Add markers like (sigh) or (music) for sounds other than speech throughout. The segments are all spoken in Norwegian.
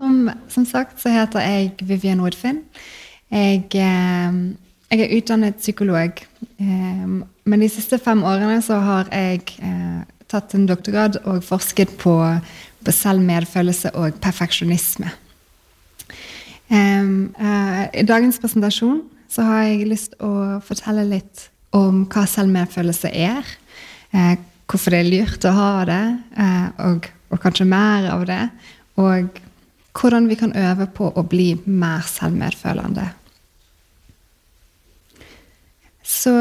Som, som sagt så heter jeg Vivian Woodfinn. Jeg, eh, jeg er utdannet psykolog. Eh, men de siste fem årene så har jeg eh, tatt en doktorgrad og forsket på, på selvmedfølelse og perfeksjonisme. I dagens presentasjon så har jeg lyst å fortelle litt om hva selvmedfølelse er. Hvorfor det er lurt å ha det, og, og kanskje mer av det. Og hvordan vi kan øve på å bli mer selvmedfølende. Så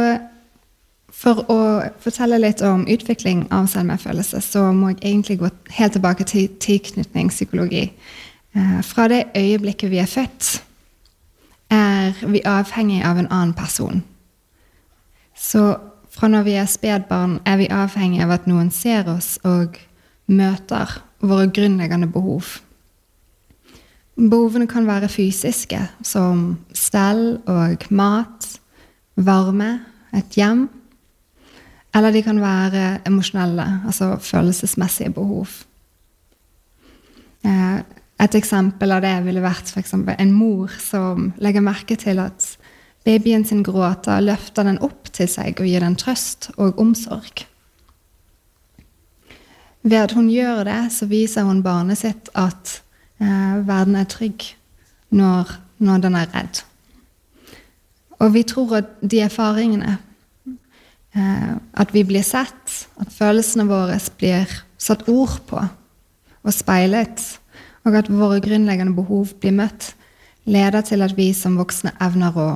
for å fortelle litt om utvikling av selvmedfølelse, så må jeg egentlig gå helt tilbake til tilknytningspsykologi. Eh, fra det øyeblikket vi er født, er vi avhengig av en annen person. Så fra når vi er spedbarn, er vi avhengig av at noen ser oss og møter våre grunnleggende behov. Behovene kan være fysiske, som stell og mat, varme, et hjem eller de kan være emosjonelle, altså følelsesmessige behov. Eh, et eksempel av det ville vært for en mor som legger merke til at babyen sin gråter, løfter den opp til seg og gir den trøst og omsorg. Ved at hun gjør det, så viser hun barnet sitt at eh, verden er trygg når, når den er redd. Og vi tror at de erfaringene Eh, at vi blir sett, at følelsene våre blir satt ord på og speilet, og at våre grunnleggende behov blir møtt, leder til at vi som voksne evner å,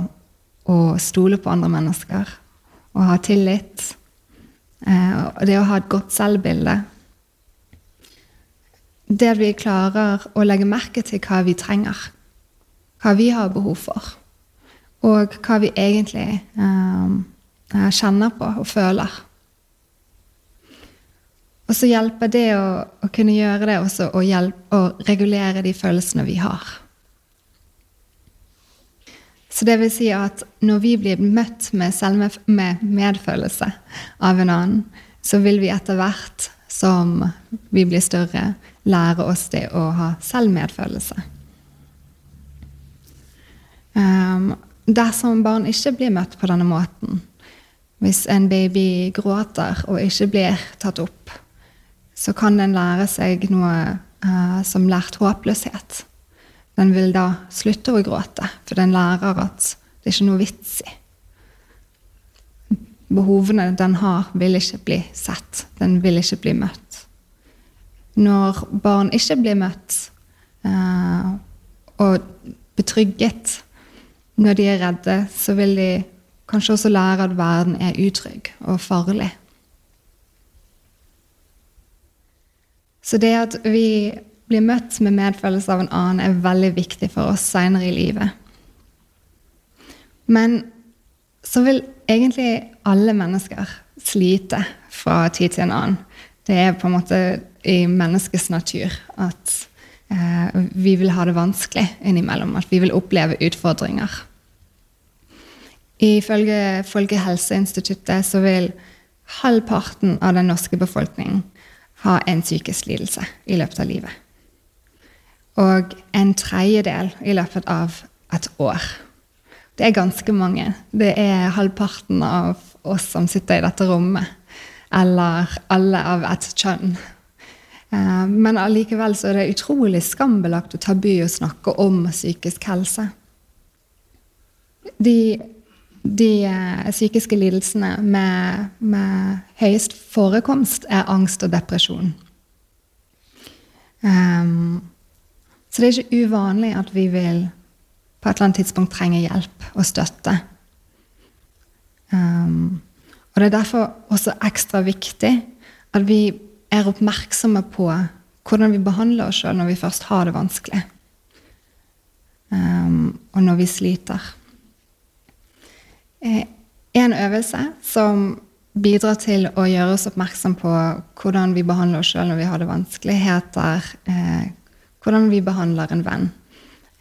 å stole på andre mennesker og ha tillit. Eh, og det å ha et godt selvbilde. Det at vi klarer å legge merke til hva vi trenger, hva vi har behov for, og hva vi egentlig um, kjenner på og føler. Og så hjelper det å, å kunne gjøre det også å, hjelpe, å regulere de følelsene vi har. Så det vil si at når vi blir møtt med, selvmed, med medfølelse av en annen, så vil vi etter hvert som vi blir større, lære oss det å ha selvmedfølelse. Um, dersom barn ikke blir møtt på denne måten, hvis en baby gråter og ikke blir tatt opp, så kan den lære seg noe uh, som lært håpløshet. Den vil da slutte å gråte, for den lærer at det er ikke noe vits i. Behovene den har, vil ikke bli sett. Den vil ikke bli møtt. Når barn ikke blir møtt uh, og betrygget når de er redde, så vil de Kanskje også lære at verden er utrygg og farlig. Så det at vi blir møtt med medfølelse av en annen, er veldig viktig for oss seinere i livet. Men så vil egentlig alle mennesker slite fra tid til en annen. Det er på en måte i menneskets natur at eh, vi vil ha det vanskelig innimellom. At vi vil oppleve utfordringer. Ifølge Folkehelseinstituttet så vil halvparten av den norske befolkningen ha en psykisk lidelse i løpet av livet. Og en tredjedel i løpet av et år. Det er ganske mange. Det er halvparten av oss som sitter i dette rommet. Eller alle av et kjønn. Eh, men allikevel så er det utrolig skambelagt og tabu å snakke om psykisk helse. De de eh, psykiske lidelsene med, med, høyest forekomst er angst og depresjon. Um, så det er ikke uvanlig at vi vil på et eller annet tidspunkt trenge hjelp og støtte. Um, og det er derfor også ekstra viktig at vi er oppmerksomme på hvordan vi behandler oss sjøl når vi først har det vanskelig, um, og når vi sliter. Eh, en øvelse som bidrar til å gjøre oss oppmerksom på hvordan vi behandler oss sjøl når vi har det vanskelig, heter eh, 'Hvordan vi behandler en venn'.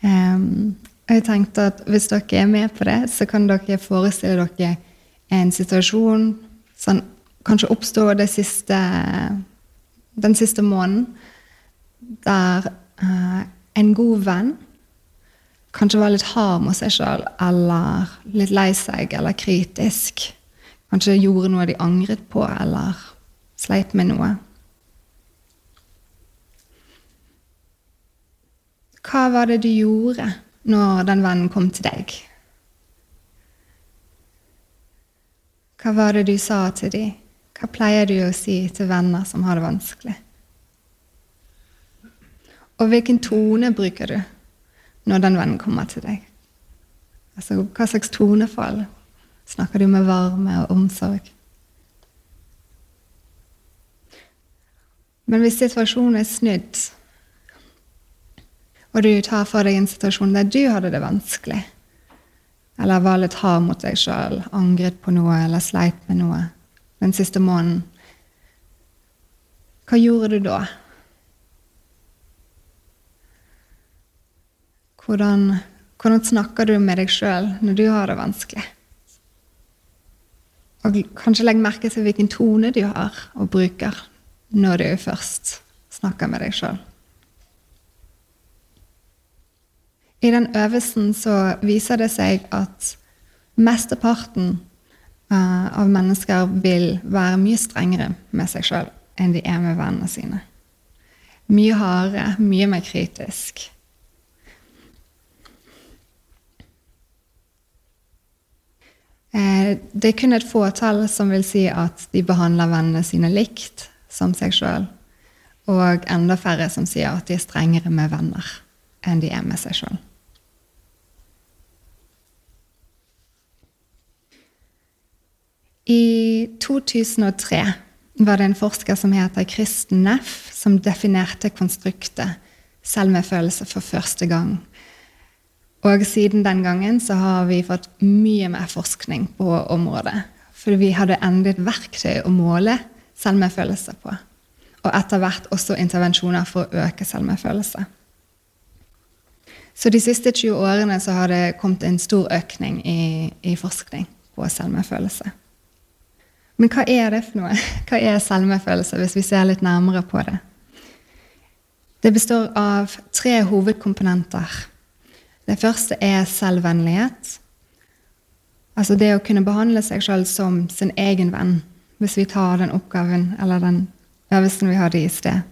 Um, jeg tenkte at Hvis dere er med på det, så kan dere forestille dere en situasjon som kanskje oppstår siste den siste måneden der uh, en god venn kanskje var litt hard mot seg sjøl, eller litt lei seg, eller kritisk. Kanskje gjorde noe de angret på, eller sleit med noe. Hva var det du gjorde når den vennen kom til deg? Hva var det du sa til dem? Hva pleier du å si til venner som har det vanskelig? Og hvilken tone bruker du når den vennen kommer til deg? Altså, hva slags tonefall? Snakker du med varme og omsorg? Men hvis situasjonen er snudd, og du tar for deg en situasjon der du hadde det vanskelig, eller var litt hard mot deg sjøl, angret på noe eller sleit med noe den siste måneden, hva gjorde du da? Hvordan, hvordan snakker du med deg sjøl når du har det vanskelig? Og kanskje legg merke til hvilken tone du har og bruker når du først snakker med deg sjøl. I den øvelsen så viser det seg at mesteparten uh, av mennesker vil være mye strengere med seg sjøl enn de er med vennene sine. Mye hardere, mye mer kritisk. Eh, det er kun et fåtall som vil si at de behandler vennene sine likt som seg sjøl. Og enda færre som sier at de er strengere med venner enn de er med seg sjøl. I 2003 var det en forsker som heter Kristen Neff, som definerte konstruktet selvmedfølelse for første gang. Og siden den gangen så har vi fått mye mer forskning på området. For vi hadde endelig et verktøy å måle selvmedfølelse på. Og etter hvert også intervensjoner for å øke selvmedfølelse. Så de siste 20 årene så har det kommet en stor økning i, i forskning på selvmedfølelse. Men hva er det for noe? (laughs) Hva er selvmedfølelse, hvis vi ser litt nærmere på det? Det består av tre hovedkomponenter. Det første er selvvennlighet. Altså det å kunne behandle seg sjøl som sin egen venn, hvis vi tar den oppgaven eller den øvelsen vi hadde i sted.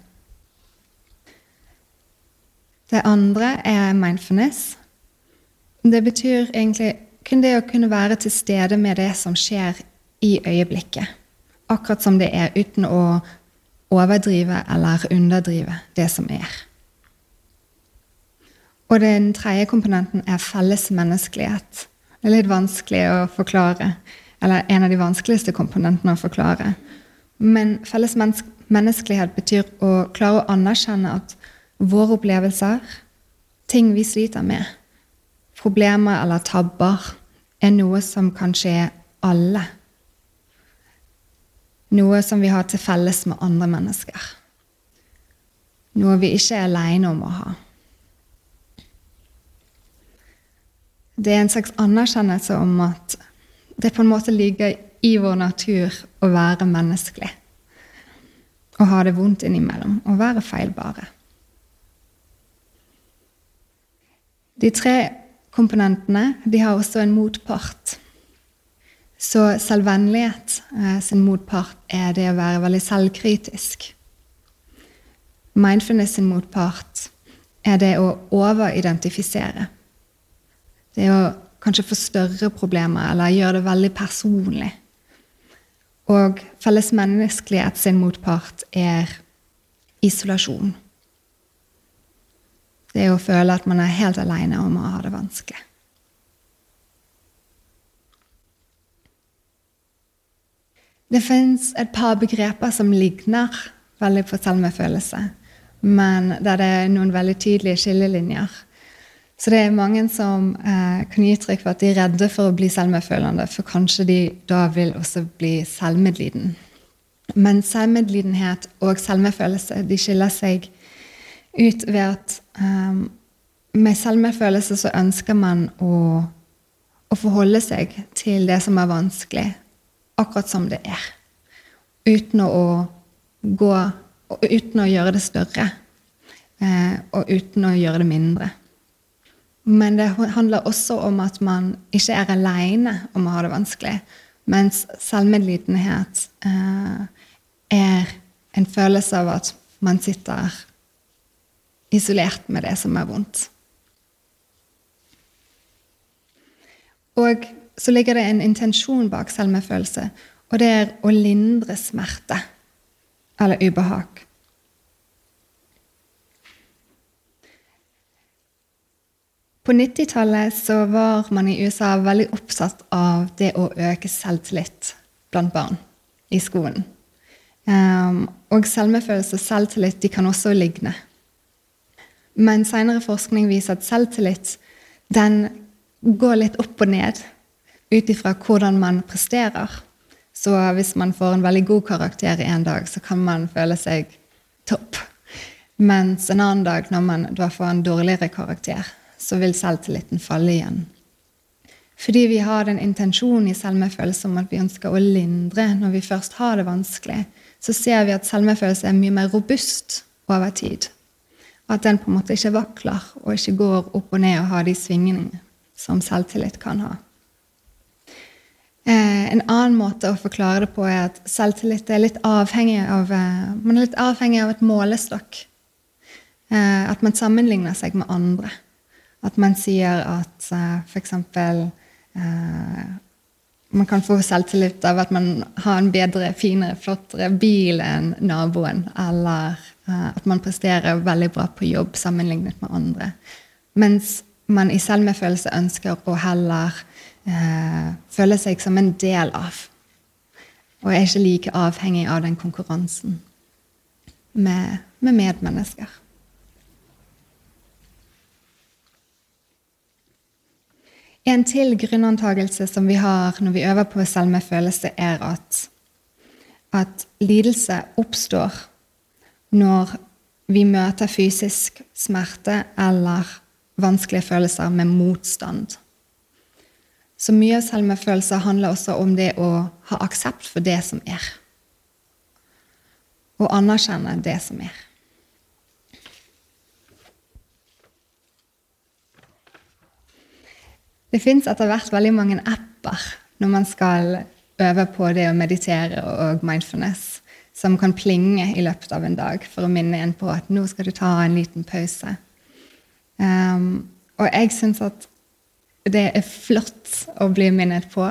Det andre er mindfulness. Det betyr egentlig kun det å kunne være til stede med det som skjer i øyeblikket. Akkurat som det er, uten å overdrive eller underdrive det som er. Og den tredje komponenten er felles menneskelighet. Det er litt vanskelig å forklare. Eller en av de vanskeligste komponentene å forklare. Men felles menneskelighet betyr å klare å anerkjenne at våre opplevelser, ting vi sliter med, problemer eller tabber, er noe som kan skje alle noe som vi har til felles med andre mennesker. Noe vi ikke er aleine om å ha. Det er en slags anerkjennelse om at det på en måte ligger i vår natur å være menneskelig. Å ha det vondt innimellom. Å være feilbare. De tre komponentene de har også en motpart. Så selvvennlighet eh, sin motpart er det å være veldig selvkritisk. Mindfulness sin motpart er det å overidentifisere. Det å kanskje få større problemer eller gjøre det veldig personlig. Og fellesmenneskelighet sin motpart er isolasjon. Det er å føle at man er helt aleine om å ha det vanskelig. Det fins et par begreper som ligner veldig på selvmedfølelse, men der det er noen veldig tydelige skillelinjer. Så det er mange som eh, kan gi uttrykk for at de er redde for å bli selvmedfølende, for kanskje de da vil også bli selvmedliden. Men selvmedlidenhet og selvmedfølelse de skiller seg ut ved at um, med selvmedfølelse så ønsker man å, å forholde seg til det som er vanskelig, akkurat som det er. Uten å gå uten å gjøre det større. Eh, og uten å gjøre det mindre. Men det handler også om at man ikke er aleine om å ha det vanskelig. Mens selvmedlidenhet eh, er en følelse av at man sitter isolert med det som er vondt. Og så ligger det en intensjon bak selvmedfølelse, og det er å lindre smerte eller ubehag. På 90-tallet var man i USA veldig opptatt av det å øke selvtillit blant barn i skolen. Um, og selvmedfølelse og selvtillit de kan også ligne. Men senere forskning viser at selvtillit den går litt opp og ned ut ifra hvordan man presterer. Så hvis man får en veldig god karakter i en dag, så kan man føle seg topp. Mens en annen dag, når man da får en dårligere karakter, så vil selvtilliten falle igjen. Fordi vi har den intensjonen i selvmedfølelse om at vi ønsker å lindre når vi først har det vanskelig, så ser vi at selvmedfølelse er mye mer robust over tid. At den på en måte ikke vakler og ikke går opp og ned og har de svingningene som selvtillit kan ha. Eh, en annen måte å forklare det på er at selvtillit er litt avhengig av, eh, man er litt avhengig av et målestokk. Eh, at man sammenligner seg med andre. At man sier at eh, f.eks. Eh, man kan få selvtillit av at man har en bedre, finere, flottere bil enn naboen. Eller uh, at man presterer veldig bra på jobb sammenlignet med andre. Mens man i selvmedfølelse ønsker å heller uh, føle seg som en del av. Og er ikke like avhengig av den konkurransen med, med medmennesker. En til grunnantagelse som vi har når vi øver på selvmedfølelse, er at, at lidelse oppstår når vi møter fysisk smerte eller vanskelige følelser med motstand. Så mye av selvmedfølelse handler også om det å ha aksept for det som er. Og anerkjenne det som er. Det fins etter hvert veldig mange apper når man skal øve på det å meditere og mindfulness, som kan plinge i løpet av en dag for å minne en på at nå skal du ta en liten pause. Um, og jeg syns at det er flott å bli minnet på,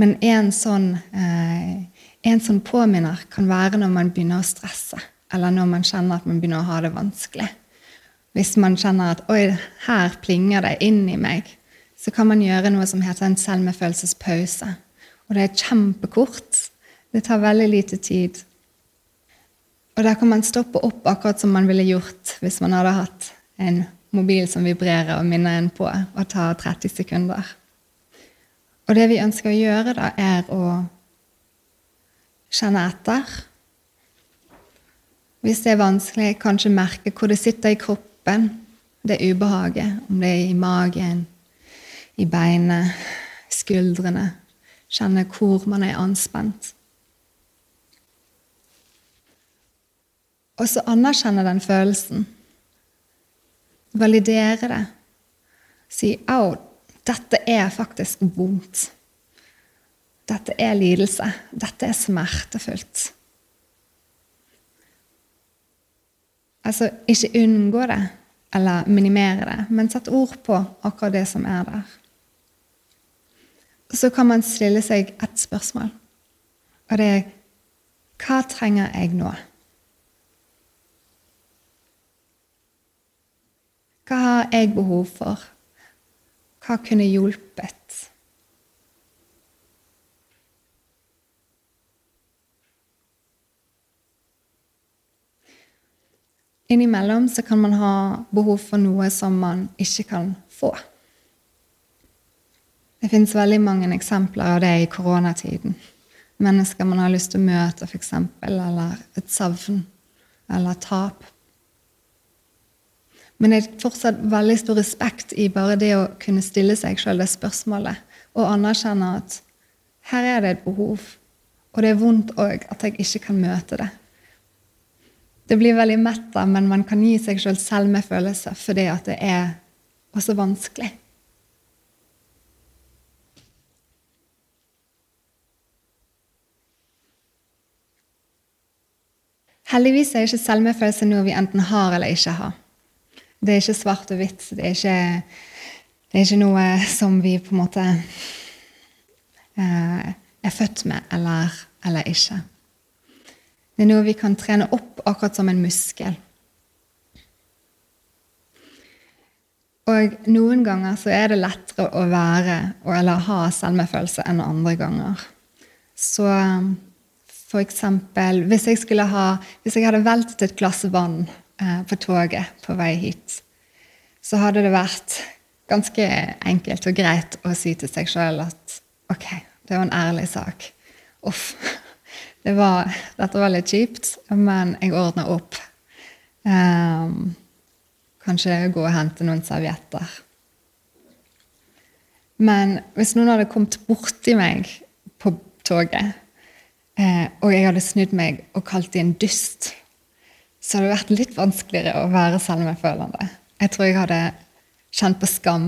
men en sånn, eh, en sånn påminner kan være når man begynner å stresse, eller når man kjenner at man begynner å ha det vanskelig. Hvis man kjenner at 'oi, her plinger det inn i meg', så kan man gjøre noe som heter en selvmedfølelsespause. Og det er kjempekort. Det tar veldig lite tid. Og der kan man stoppe opp akkurat som man ville gjort hvis man hadde hatt en mobil som vibrerer og minner en på, og tar 30 sekunder. Og det vi ønsker å gjøre, da, er å kjenne etter. Hvis det er vanskelig, kanskje merke hvor det sitter i kroppen, det ubehaget. Om det er i magen, i beinet, skuldrene. Kjenne hvor man er anspent. Og så anerkjenne den følelsen. Validere det. Si 'au, dette er faktisk vondt'. Dette er lidelse. Dette er smertefullt. Altså, ikke unngå det eller minimere det, men sett ord på akkurat det som er der så kan man stille seg ett spørsmål. Og det er hva trenger jeg nå? Hva har jeg behov for? Hva kunne hjulpet? Innimellom så kan man ha behov for noe som man ikke kan få. Det fins veldig mange eksempler av det i koronatiden. Mennesker man har lyst til å møte, f.eks., eller et savn eller tap. Men jeg har fortsatt veldig stor respekt i bare det å kunne stille seg sjøl det spørsmålet og anerkjenne at her er det et behov, og det er vondt òg at jeg ikke kan møte det. det blir veldig metta, men man kan gi seg sjøl selv selvmedfølelse fordi at det er også vanskelig. Heldigvis er ikke selvmedfølelse noe vi enten har eller ikke har. Det er ikke svart og hvitt. Det er ikke, det er ikke noe som vi på en måte eh, er født med eller, eller ikke. Det er noe vi kan trene opp akkurat som en muskel. Og noen ganger så er det lettere å være eller ha selvmedfølelse enn andre ganger. Så for eksempel, hvis jeg, ha, hvis jeg hadde veltet et glass vann på toget på vei hit, så hadde det vært ganske enkelt og greit å si til seg sjøl at ok, det var en ærlig sak. Uff. (laughs) Det var, dette var litt kjipt, men jeg ordna opp. Um, kanskje gå og hente noen servietter. Men hvis noen hadde kommet borti meg på toget eh, og jeg hadde snudd meg og kalt dem en dust, så hadde det vært litt vanskeligere å være selvmedfølende. Jeg tror jeg hadde kjent på skam.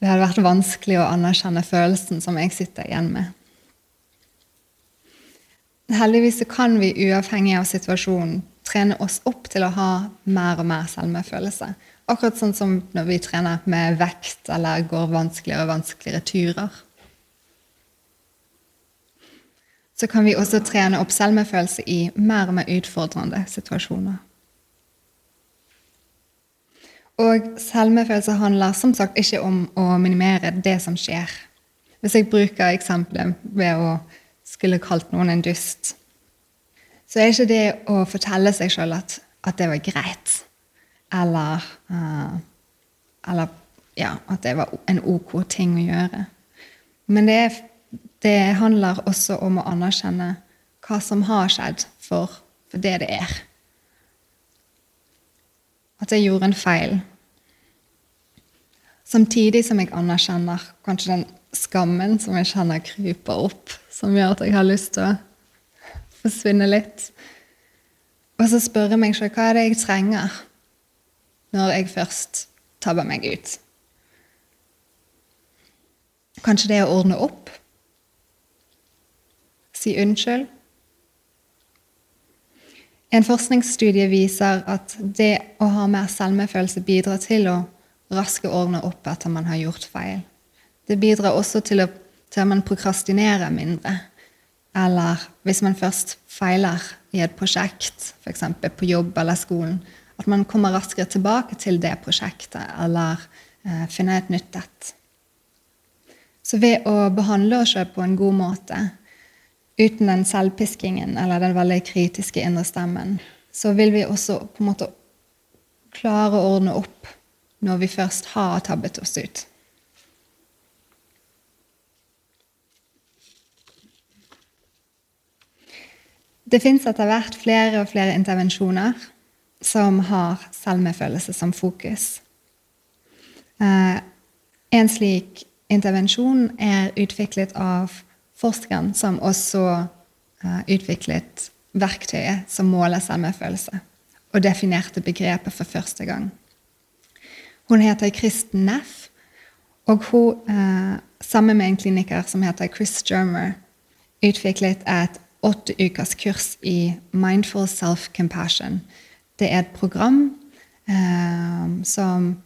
Det hadde vært vanskelig å anerkjenne følelsen som jeg sitter igjen med. Heldigvis kan vi uavhengig av situasjonen trene oss opp til å ha mer og mer selvmedfølelse. Akkurat sånn som når vi trener med vekt eller går vanskeligere og vanskeligere turer så kan vi også trene opp selvmedfølelse i mer og mer utfordrende situasjoner. Og selvmedfølelse handler som sagt ikke om å minimere det som skjer. Hvis jeg bruker eksempelet ved å skulle kalt noen en dust, så er ikke det å fortelle seg sjøl at, at, det var greit, eller, uh, eller ja, at det var en ok ting å gjøre. Men det er det handler også om å anerkjenne hva som har skjedd, for, for det det er. At jeg gjorde en feil. Samtidig som jeg anerkjenner kanskje den skammen som jeg kjenner kryper opp, som gjør at jeg har lyst til å forsvinne litt. Og så spør jeg meg selv hva er det jeg trenger når jeg først tabber meg ut. Kanskje det å ordne opp? Si unnskyld. En forskningsstudie viser at det å ha mer selvmedfølelse bidrar til å raske ordne opp etter man har gjort feil. Det bidrar også til, å, til at man prokrastinerer mindre. Eller hvis man først feiler i et prosjekt, f.eks. på jobb eller skolen, at man kommer raskere tilbake til det prosjektet eller eh, finner et nytt et. Så ved å behandle oss selv på en god måte uten den selvpiskingen eller den veldig kritiske indre stemmen, så vil vi også på en måte klare å ordne opp når vi først har tabbet oss ut. Det fins etter hvert flere og flere intervensjoner som har selvmedfølelse som fokus. Eh, en slik intervensjon er utviklet av forskeren som også uh, utviklet verktøyet som måler selvmedfølelse, og definerte begrepet for første gang. Hun heter Kristen Neff, og hun, uh, sammen med en kliniker som heter Chris Germer, utviklet et åtte ukers kurs i Mindful Self-Compassion. Det er et program uh, som,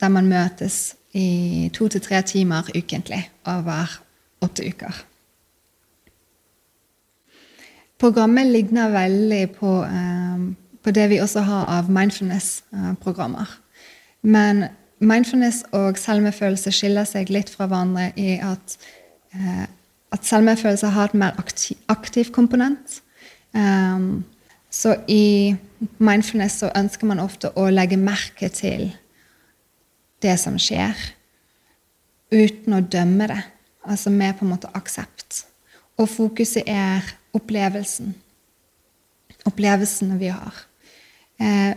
der man møtes i to til tre timer ukentlig over åtte uker. Programmet ligner veldig på, eh, på det vi også har av mindfulness-programmer. Men mindfulness og selvmedfølelse skiller seg litt fra hverandre i at, eh, at selvmedfølelse har et mer aktiv, aktiv komponent. Um, så i mindfulness så ønsker man ofte å legge merke til det som skjer, uten å dømme det. Altså med på en måte aksept. Og fokuset er opplevelsen. Opplevelsene vi har. Eh,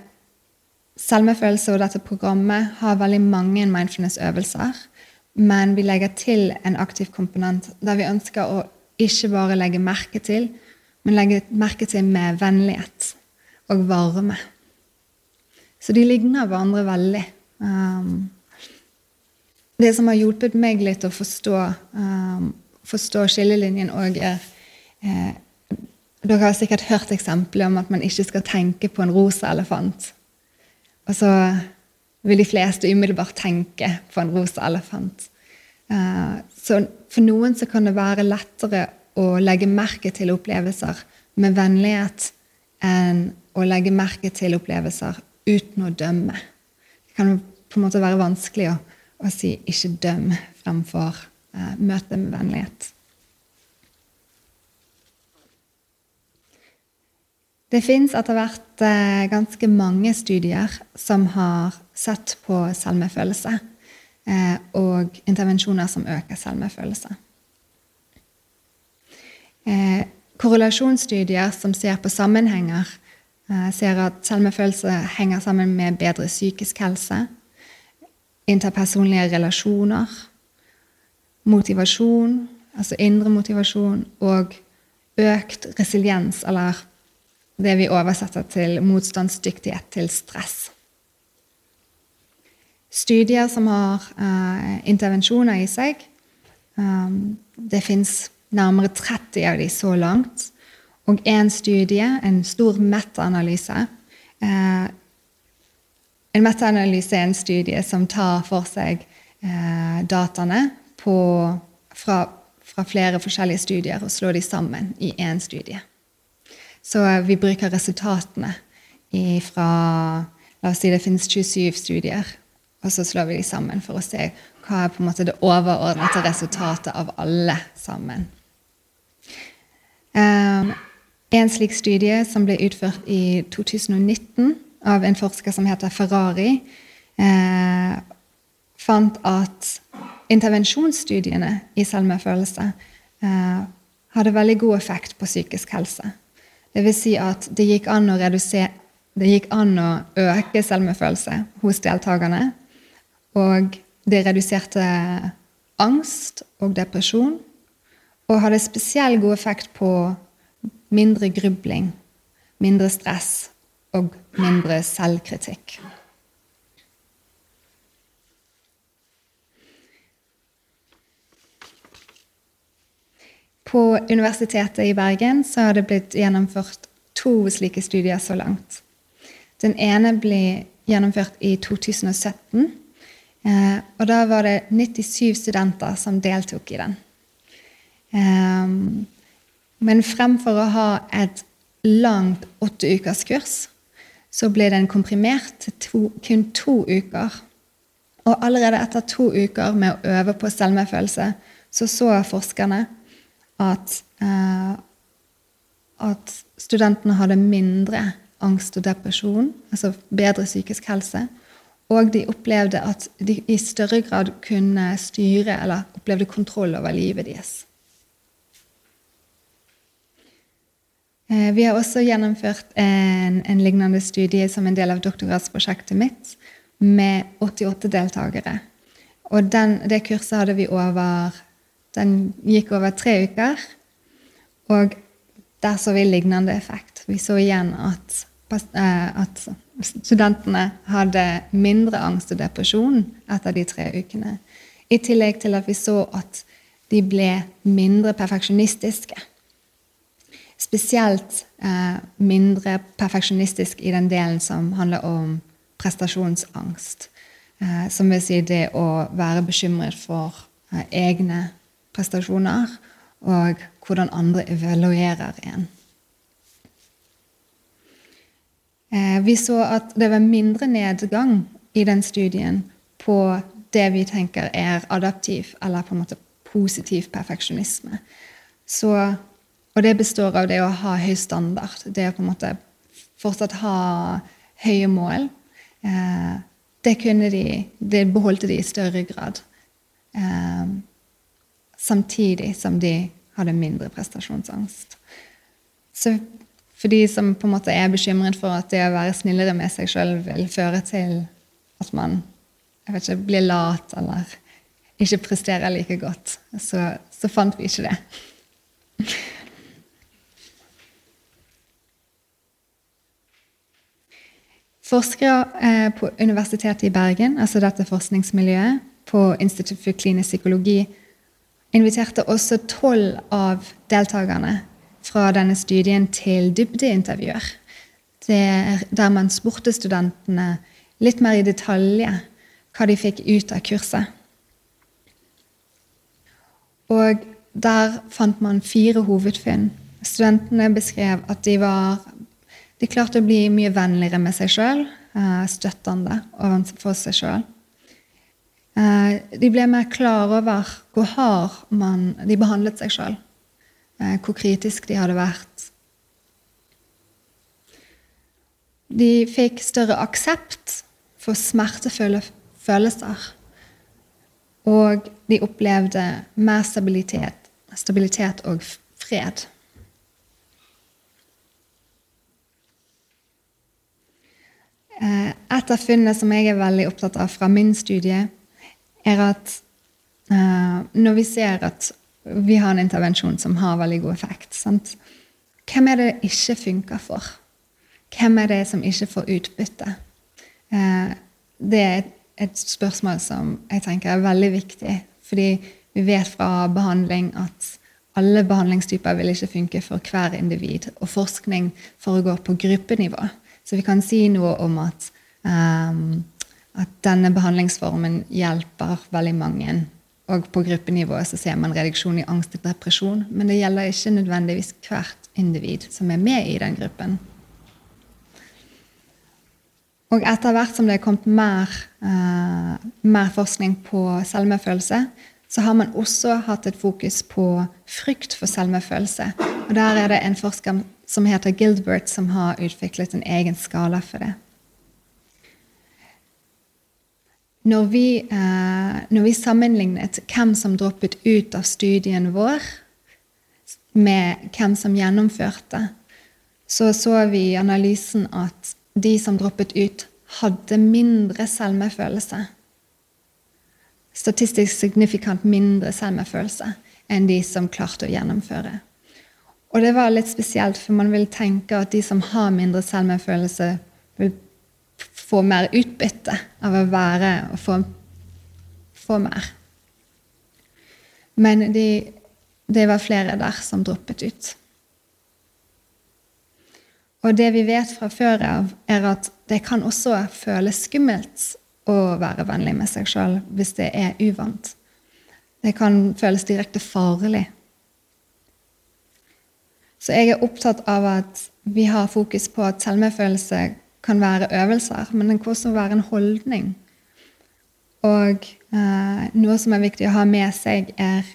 Selvmedfølelse og dette programmet har veldig mange mindfulness-øvelser. Men vi legger til en aktiv komponent der vi ønsker å ikke bare legge merke til, men legge merke til med vennlighet. og varme. Så de ligner hverandre veldig. Um, det som har hjulpet meg litt å forstå, um, forstå skillelinjen òg, er eh, Dere har sikkert hørt eksempler om at man ikke skal tenke på en rosa elefant. Og så vil de fleste umiddelbart tenke på en rosa elefant. Uh, så for noen så kan det være lettere å legge merke til opplevelser med vennlighet enn å legge merke til opplevelser uten å dømme. Det kan på en måte være vanskelig å, å si 'ikke døm' fremfor uh, møte med vennlighet. Det fins etter hvert uh, ganske mange studier som har sett på selvmedfølelse uh, og intervensjoner som øker selvmedfølelse. korrelasjonsstudier som ser på sammenhenger ser at selvmedfølelse henger sammen med bedre psykisk helse, interpersonlige relasjoner, motivasjon, altså indre motivasjon, og økt resiliens, eller det vi oversetter til motstandsdyktighet til stress. Studier som har uh, intervensjoner i seg um, Det fins nærmere 30 av de så langt. Og en studie, en stor metaanalyse uh, En metaanalyse er en studie som tar for seg uh, dataene på, fra, fra, flere forskjellige studier og slår de sammen i én studie. Så vi bruker resultatene fra La oss si det finnes 27 studier, og så slår vi de sammen for å se hva er på en måte det overordnede resultatet av alle sammen. Um, en slik studie som ble utført i 2019 av en forsker som heter Ferrari, eh, fant at intervensjonsstudiene i selvmedfølelse eh, hadde veldig god effekt på psykisk helse. Det vil si at det gikk an å, det gikk an å øke selvmedfølelse hos deltakerne. Og det reduserte angst og depresjon. Og hadde spesiell god effekt på mindre grubling, mindre stress og mindre selvkritikk. På Universitetet i Bergen så har det blitt gjennomført to slike studier så langt. Den ene ble gjennomført i 2017. Eh, og da var det 97 studenter som deltok i den. Um, men fremfor å ha et langt åtteukerskurs, kurs, så ble den komprimert til to, kun to uker. Og allerede etter to uker med å øve på selvmedfølelse, så så forskerne at, eh, at studentene hadde mindre angst og depresjon, altså bedre psykisk helse. Og de opplevde at de i større grad kunne styre eller opplevde kontroll over livet deres. Eh, vi har også gjennomført en, en, lignende studie som en del av doktorgradsprosjektet mitt, med 88 deltakere. Og den, det kurset hadde vi over Den gikk over tre uker. Og der så vi lignende effekt. Vi så igjen at, eh, at studentene hadde mindre angst og depresjon etter de tre ukene. I tillegg til at vi så at de ble mindre perfeksjonistiske. Spesielt eh, mindre perfeksjonistisk i den delen som handler om prestasjonsangst. Eh, som vil si det å være bekymret for eh, egne prestasjoner og hvordan andre evaluerer en. Eh, vi så at det var mindre nedgang i den studien på det vi tenker er adaptiv eller på en måte positiv perfeksjonisme. Så og det består av det å ha høy standard. Det å på en måte fortsatt ha høye mål. Det det, de, det beholdte de i større grad. Samtidig som de hadde mindre prestasjonsangst. Så for de som på en måte er bekymret for at det å være snillere med seg sjøl vil føre til at man ikke, blir lat eller ikke presterer like godt, så, så fant vi ikke det. Forskere eh, på Universitetet i Bergen, altså dette forskningsmiljøet, på Institutt for klinisk psykologi, inviterte også tolv av deltakerne fra denne studien til dybdeintervjuer. Der man spurte studentene litt mer i detalj hva de fikk ut av kurset. Og der fant man fire hovedfunn. Studentene beskrev at de var De klarte å bli mye vennligere med seg sjøl, eh, støttende overfor seg sjøl. Eh, de ble mer klar over hvor hard man, de behandlet seg sjøl. Eh, hvor kritisk de hadde vært. De fikk større aksept for smertefulle følelser. Og de opplevde mer stabilitet, stabilitet og fred. Eh, et av funnene som jeg er veldig opptatt av fra min studie, er at uh, når vi ser at vi har en intervensjon som har veldig god effekt sant? Hvem er det ikke funker for? Hvem er det som ikke får utbytte? Uh, det er et spørsmål som jeg tenker er veldig viktig. Fordi vi vet fra behandling at alle behandlingstyper vil ikke funke for hver individ. Og forskning foregår på gruppenivå. Så vi kan si noe om at um, at denne behandlingsformen hjelper veldig mange. Og på gruppenivå så ser man reduksjon i angst og depresjon. Men det gjelder ikke nødvendigvis hvert individ som er med i den gruppen. Og etter hvert som det er kommet mer, uh, mer forskning på selvmedfølelse, så har man også hatt et fokus på frykt for selvmedfølelse. Og der er det en forsker som heter Gilbert, som har utviklet en egen skala for det. Når vi, eh, når vi, sammenlignet hvem som droppet ut av studien vår, med hvem som gjennomførte, så så vi i analysen at de som droppet ut, hadde mindre selvmedfølelse. Statistisk signifikant mindre selvmedfølelse enn de som klarte å gjennomføre. Og det var litt spesielt, for man vil tenke at de som har mindre selvmedfølelse, vil få mer utbytte av å være og få, få mer. Men de, det var flere der som droppet ut. Og det vi vet fra før av, er at det kan også føles skummelt å være vennlig med seg sjøl hvis det er uvant. Det kan føles direkte farlig. Så jeg er opptatt av at vi har fokus på at selvmedfølelse kan være øvelser, men den kan også være en holdning. Og eh, noe som er viktig å ha med seg, er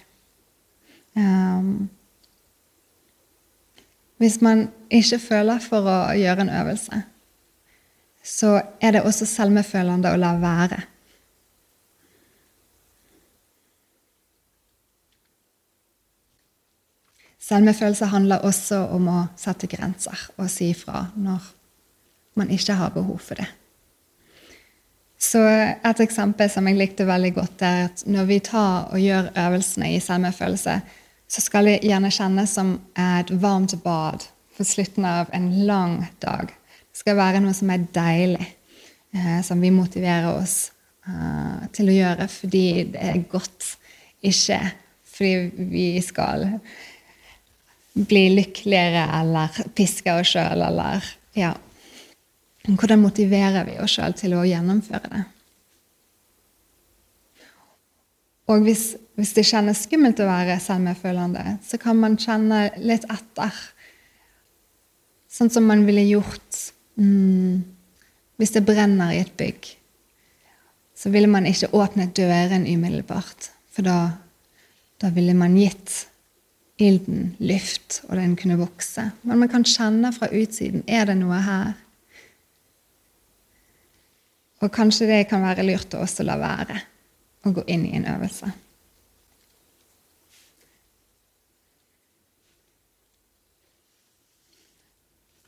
um, Hvis man ikke føler for å gjøre en øvelse, så er det også selvmefølende å la være. Selvmefølelse handler også om å sette grenser og si fra når man ikke har behov for det. Så Et eksempel som jeg likte veldig godt, er at når vi tar og gjør øvelsene i selvmedfølelse, så skal det gjerne kjennes som et varmt bad på slutten av en lang dag. Det skal være noe som er deilig, eh, som vi motiverer oss eh, til å gjøre fordi det er godt, ikke fordi vi skal bli lykkeligere eller piske oss sjøl eller ja, hvordan motiverer vi oss sjøl til å gjennomføre det? Og hvis, hvis, det kjennes skummelt å være selvmedfølende, så kan man kjenne litt etter. Sånn som man ville gjort mm, hvis det brenner i et bygg. Så ville man ikke åpnet døren umiddelbart, for da, da ville man gitt ilden luft, og den kunne vokse. Men man kan kjenne fra utsiden er det noe her. Og kanskje det kan være lurt å også la være å gå inn i en øvelse.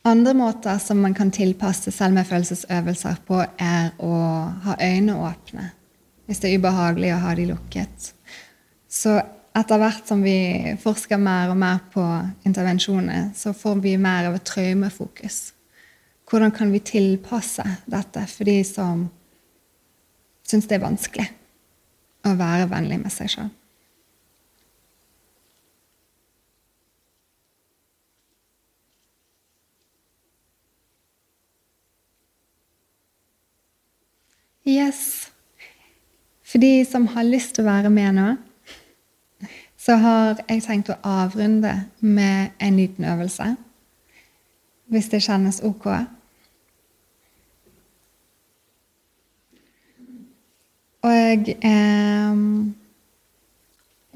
Andre måter som man kan tilpasse selvmedfølelsesøvelser på, er å ha øynene åpne hvis det er ubehagelig å ha de lukket. Så etter hvert som vi forsker mer og mer på intervensjoner, så får vi mer av et traumefokus. Hvordan kan vi tilpasse dette for de som syns det er vanskelig å være vennlig med seg sjøl? Yes. For de som har lyst til å være med nå, så har jeg tenkt å avrunde med en liten øvelse. Hvis det kjennes ok. Og eh,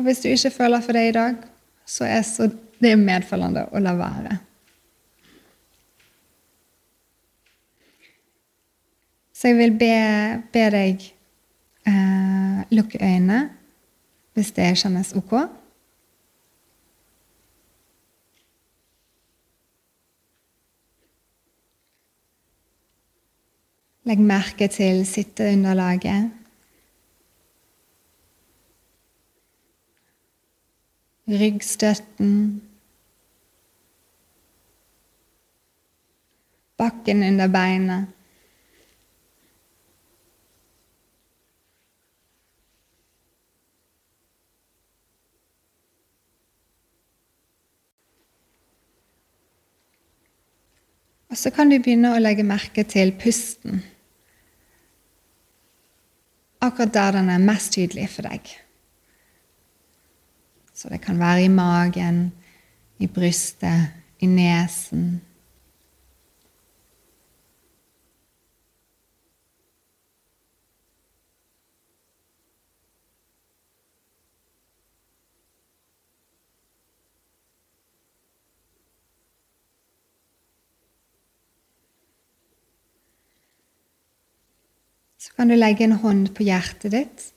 hvis du ikke føler for det i dag, så er så det medfølgende å la være. Så jeg vil be, be deg eh, lukke øynene hvis det kjennes ok. Legg merke til sitteunderlaget. Ryggstøtten. Bakken under beinet. Og så kan du begynne å legge merke til pusten. Akkurat der den er mest tydelig for deg. Så det kan være i magen, i brystet, i nesen. Så kan du legge en hånd på hjertet ditt.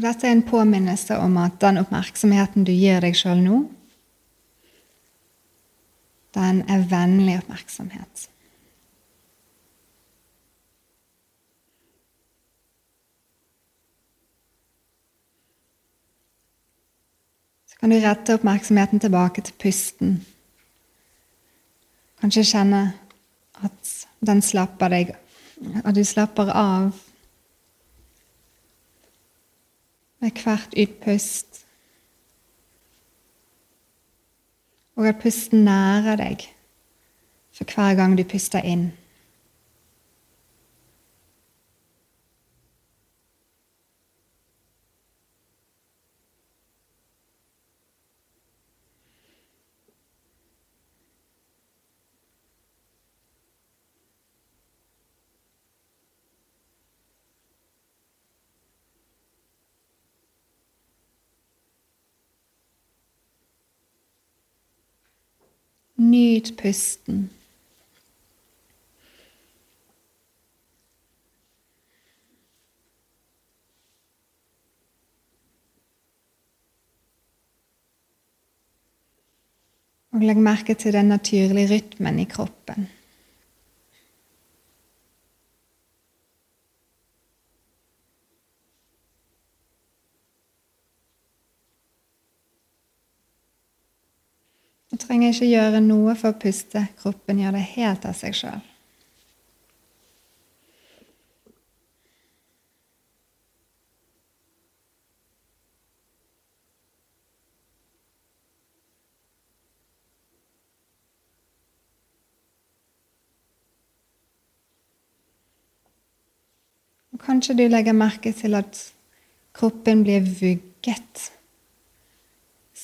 Og dette er en påminnelse om at den oppmerksomheten du gir deg sjøl nå, den er vennlig oppmerksomhet. Så kan du rette oppmerksomheten tilbake til pusten. Kanskje kjenne at den slapper deg, at du slapper av med hvert utpust. Og at pusten nærer deg for hver gang du puster inn. Nyt pusten. Og legg merke til den naturlige rytmen i kroppen. Du trenger ikke gjøre noe for å puste. Kroppen gjør det helt av seg sjøl. Kanskje du legger merke til at kroppen blir vugget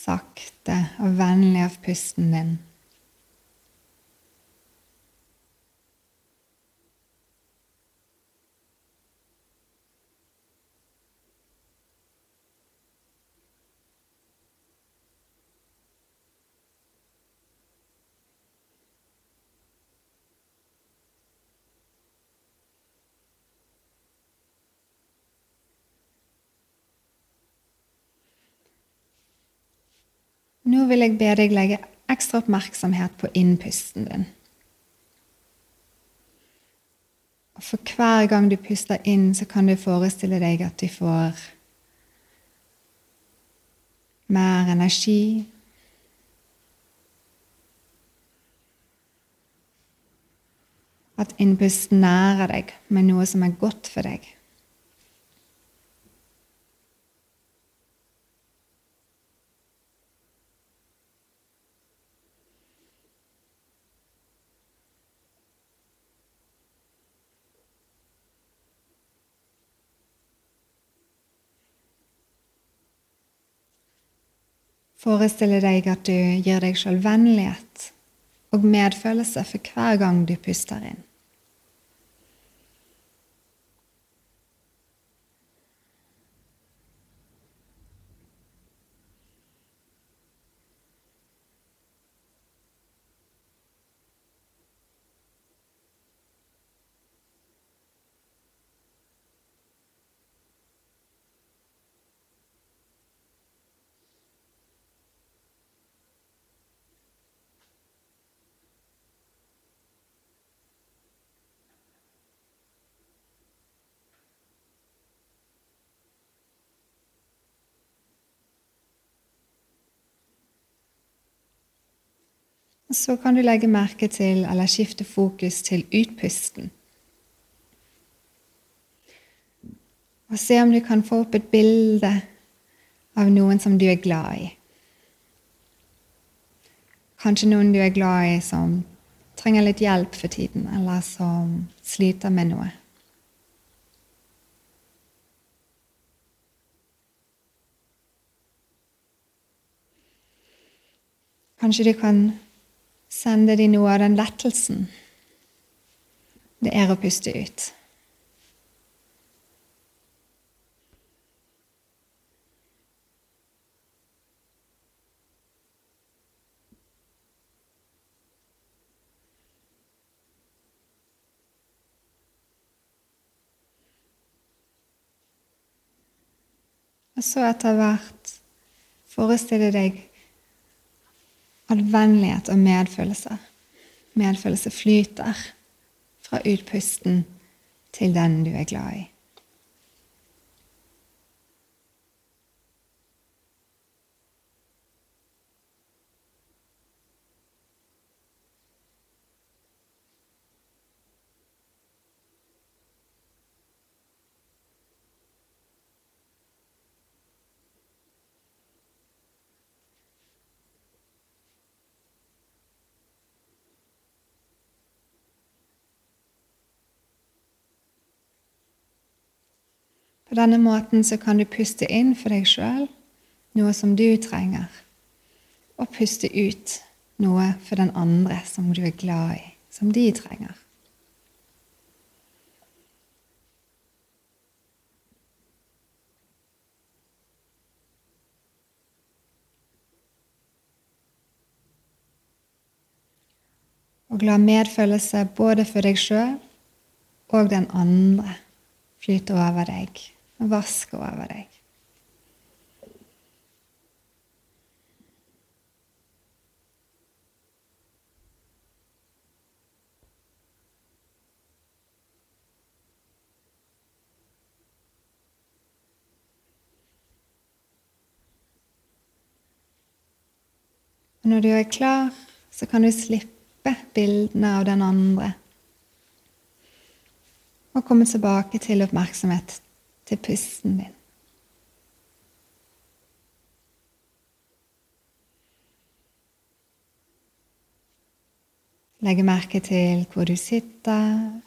sakte og vennlig av pusten din. Nå vil jeg be deg legge ekstra oppmerksomhet på innpusten din. Og For hver gang du puster inn, så kan du forestille deg at du får mer energi. At innpusten nærer deg med noe som er godt for deg. Forestille deg at du gir deg sjøl vennlighet og medfølelse for hver gang du puster inn. Så kan du legge merke til eller skifte fokus til utpusten. Og se om du kan få opp et bilde av noen som du er glad i. Kanskje noen du er glad i som trenger litt hjelp for tiden, eller som sliter med noe. Kanskje du kan sende de noe av den lettelsen det er å puste ut. Og så etter hvert forestille deg at vennlighet og medfølelse medfølelse flyter fra utpusten til den du er glad i. På denne måten så kan du puste inn for deg sjøl noe som du trenger, og puste ut noe for den andre som du er glad i, som de trenger. Og la medfølelse både for deg sjøl og den andre flyte over deg og vaske over deg. Når du er klar, så kan du slippe bildene av den andre og komme tilbake til oppmerksomhet til pusten din. Legge merke til hvor du sitter,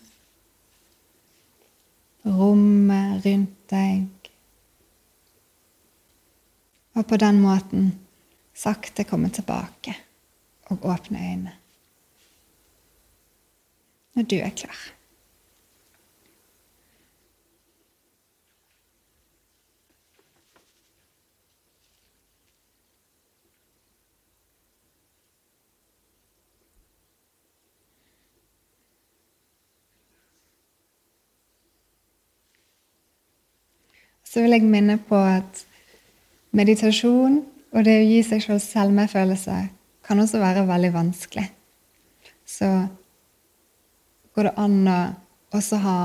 rommet rundt deg. Og på den måten sakte komme tilbake og åpne øynene når du er klar. Så vil jeg minne på at meditasjon og det å gi seg selv selvmedfølelse kan også være veldig vanskelig. Så går det an å også ha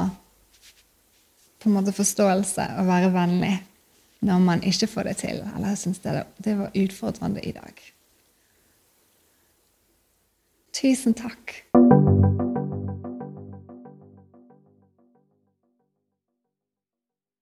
på en måte forståelse og være vennlig når man ikke får det til, eller syns det, det var utfordrende i dag. Tusen takk